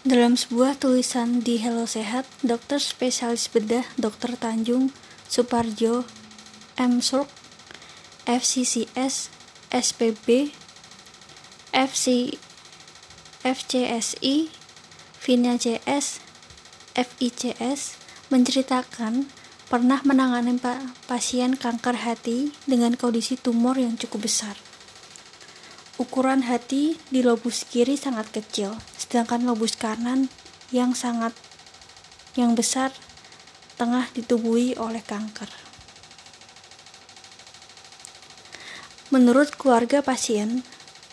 Dalam sebuah tulisan di Hello Sehat, dokter spesialis bedah Dr. Tanjung Suparjo M. Surk, FCCS, SPB, FC, FCSI, Vina CS, FICS menceritakan pernah menangani pasien kanker hati dengan kondisi tumor yang cukup besar. Ukuran hati di lobus kiri sangat kecil, sedangkan lobus kanan yang sangat yang besar tengah ditubuhi oleh kanker. Menurut keluarga pasien,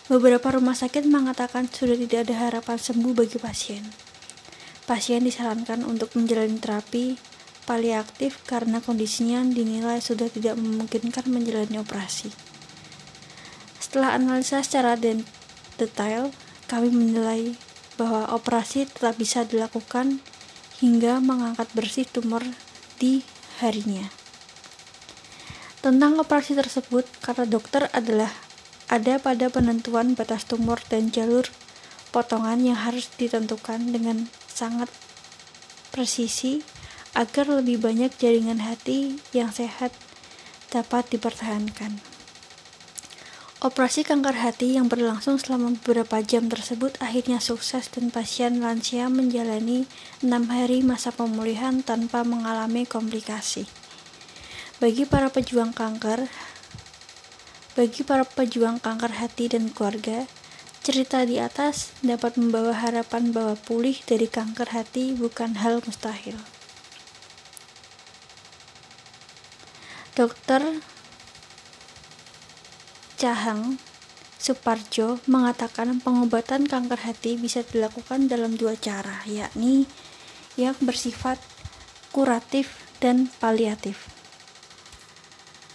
beberapa rumah sakit mengatakan sudah tidak ada harapan sembuh bagi pasien. Pasien disarankan untuk menjalani terapi paliatif karena kondisinya dinilai sudah tidak memungkinkan menjalani operasi. Setelah analisa secara detail, kami menilai bahwa operasi tetap bisa dilakukan hingga mengangkat bersih tumor di harinya. Tentang operasi tersebut, kata dokter adalah ada pada penentuan batas tumor dan jalur potongan yang harus ditentukan dengan sangat presisi agar lebih banyak jaringan hati yang sehat dapat dipertahankan. Operasi kanker hati yang berlangsung selama beberapa jam tersebut akhirnya sukses dan pasien lansia menjalani enam hari masa pemulihan tanpa mengalami komplikasi. Bagi para pejuang kanker, bagi para pejuang kanker hati dan keluarga, cerita di atas dapat membawa harapan bahwa pulih dari kanker hati bukan hal mustahil. Dokter Cahang Suparjo mengatakan pengobatan kanker hati bisa dilakukan dalam dua cara, yakni yang bersifat kuratif dan paliatif.